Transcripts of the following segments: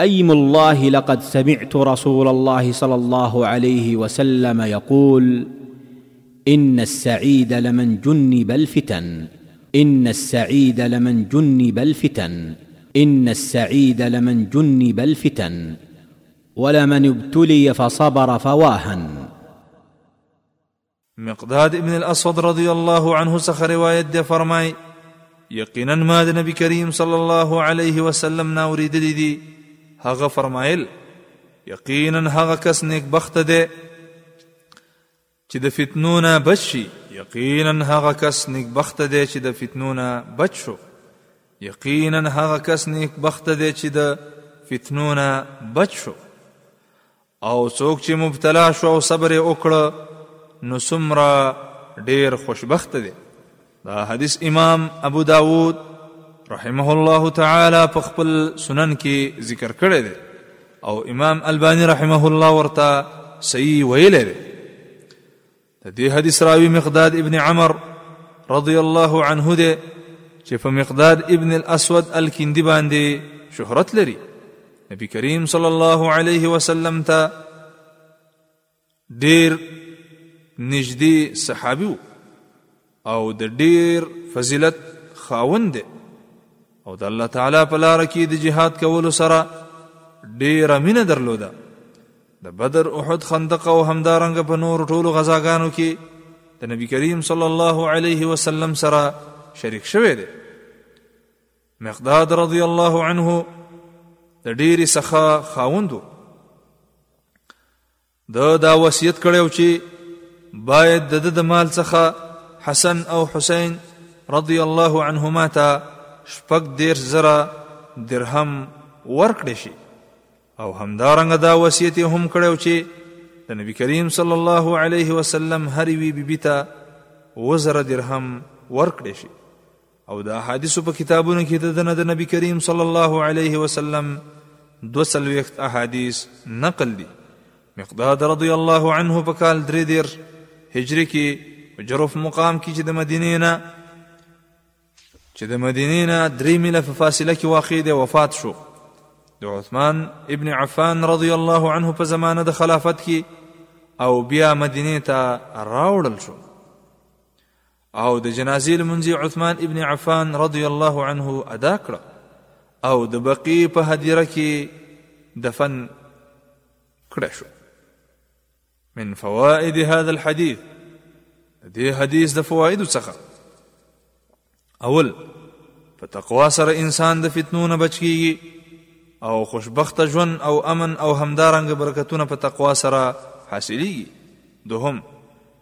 أيم الله لقد سمعت رسول الله صلى الله عليه وسلم يقول ان السعيد لمن جنب الفتن ان السعيد لمن جنب الفتن ان السعيد لمن جنب الفتن ولمن ابتلي فصبر فواهن مقداد ابن الاسود رضی الله عنه څخه روایت دی فرمای یقینا ما د نبی کریم صلی الله علیه وسلم نا اوریدلی دی هغه فرمایل یقینا هغه کس نیک بخت دی چې د فتنو نه بچ شي یقینا هغه کس نیک بخت دی چې د فتنو نه بچ شو یقینا هغه کس نیک بخت دی چې د فتنو نه بچ شو او څوک چې مبتلا شو او صبر یې وکړه نو څومره ډیر خوشبخت دی دا حدیث امام ابو داود رحمه الله تعالی په خپل سنن کې ذکر کړی دی او امام البانی رحمه الله ورته صحیح ویلی دی د دې حدیث راوی مقداد ابن عمر رضی الله عنه دی چې په مقداد ابن الاسود الکندی باندې شهرت لري نبی کریم صلی الله علیه وسلم ته ډیر نږدې صحابي وو او د ډیر فضیلت خاوند دی او د الله تعالی په لار کې د جهاد کولو سره ډیر مینه درلوده د بدر احد خندق او همدارنګ په نور ټولو غزاګانو کې د نبی کریم صلی الله علیه وسلم سره شریک شوی دی مقداد رضی الله عنه د ډېری سخا خاوندو ده دا وصیت کړی و چې باید د ده د مال څخه حسن او حسین رضی الله عنهما ته شپږ دېرش زره درهم ورکړی شي او همدارنګه دا وصیت یې هم کړی و چې د نبی کریم صلی الله علیه وسلم هر وی بیبي ته اووه زره درهم ورکړی شي او د احادیثو په کتابونو کې د دنه د نبی کریم صلی الله علیه وسلم دو سلویخت احادیث نقل دي مقداد رضی الله عنه په کال درې دیر هجری کې جروف مقام کې چې د مدینې نه چې د مدینې نه درې میله په فاصله کې واقع دی وفات شو د عثمان ابن عفان رضی الله عنه په زمانه د خلافت کې او بیا مدینې ته راوړل شو او د جنازې لمونځ عثمان ابن عفان رضی الله عنه ادا کړ او د بقی په هدیره کې دفن کړه شو من فوائد هذا الحديث دې حدیث د فواید څخه اول په تقوا سره انسان د فتنو نه بچ کیږي او خوشبخت ژوند او امن او همدارنګ برکتونه په تقوا سره حاصلېږي دوهم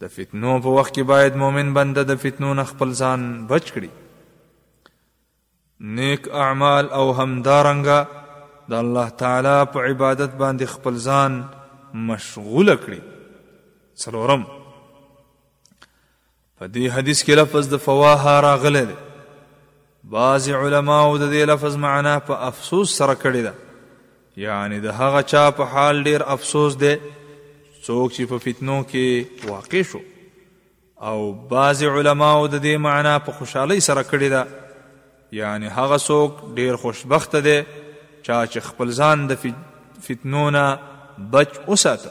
د فتنو په وخت کې باید مؤمن بنده د فتنو نه خپل ځان بچ کړي نیک اعمال او همدارنګه د الله تعالی په عبادت باندې خپل ځان مشغول کړي څلورم په دې حدیث کې لفظ د فواها راغلی دی بعضې علماو د دې لفظ معنا په افسوس سره کړې ده یعنی د هغه چا په حال ډیر افسوس دی څوک چې په فتنو کې واقع شو او بعض علماو د دې معنا په خوشحالۍ سره کړې ده یعنی هغه څوک ډیر خوشبخته دی چا چې خپل ځان د فتنو نه بچ وساته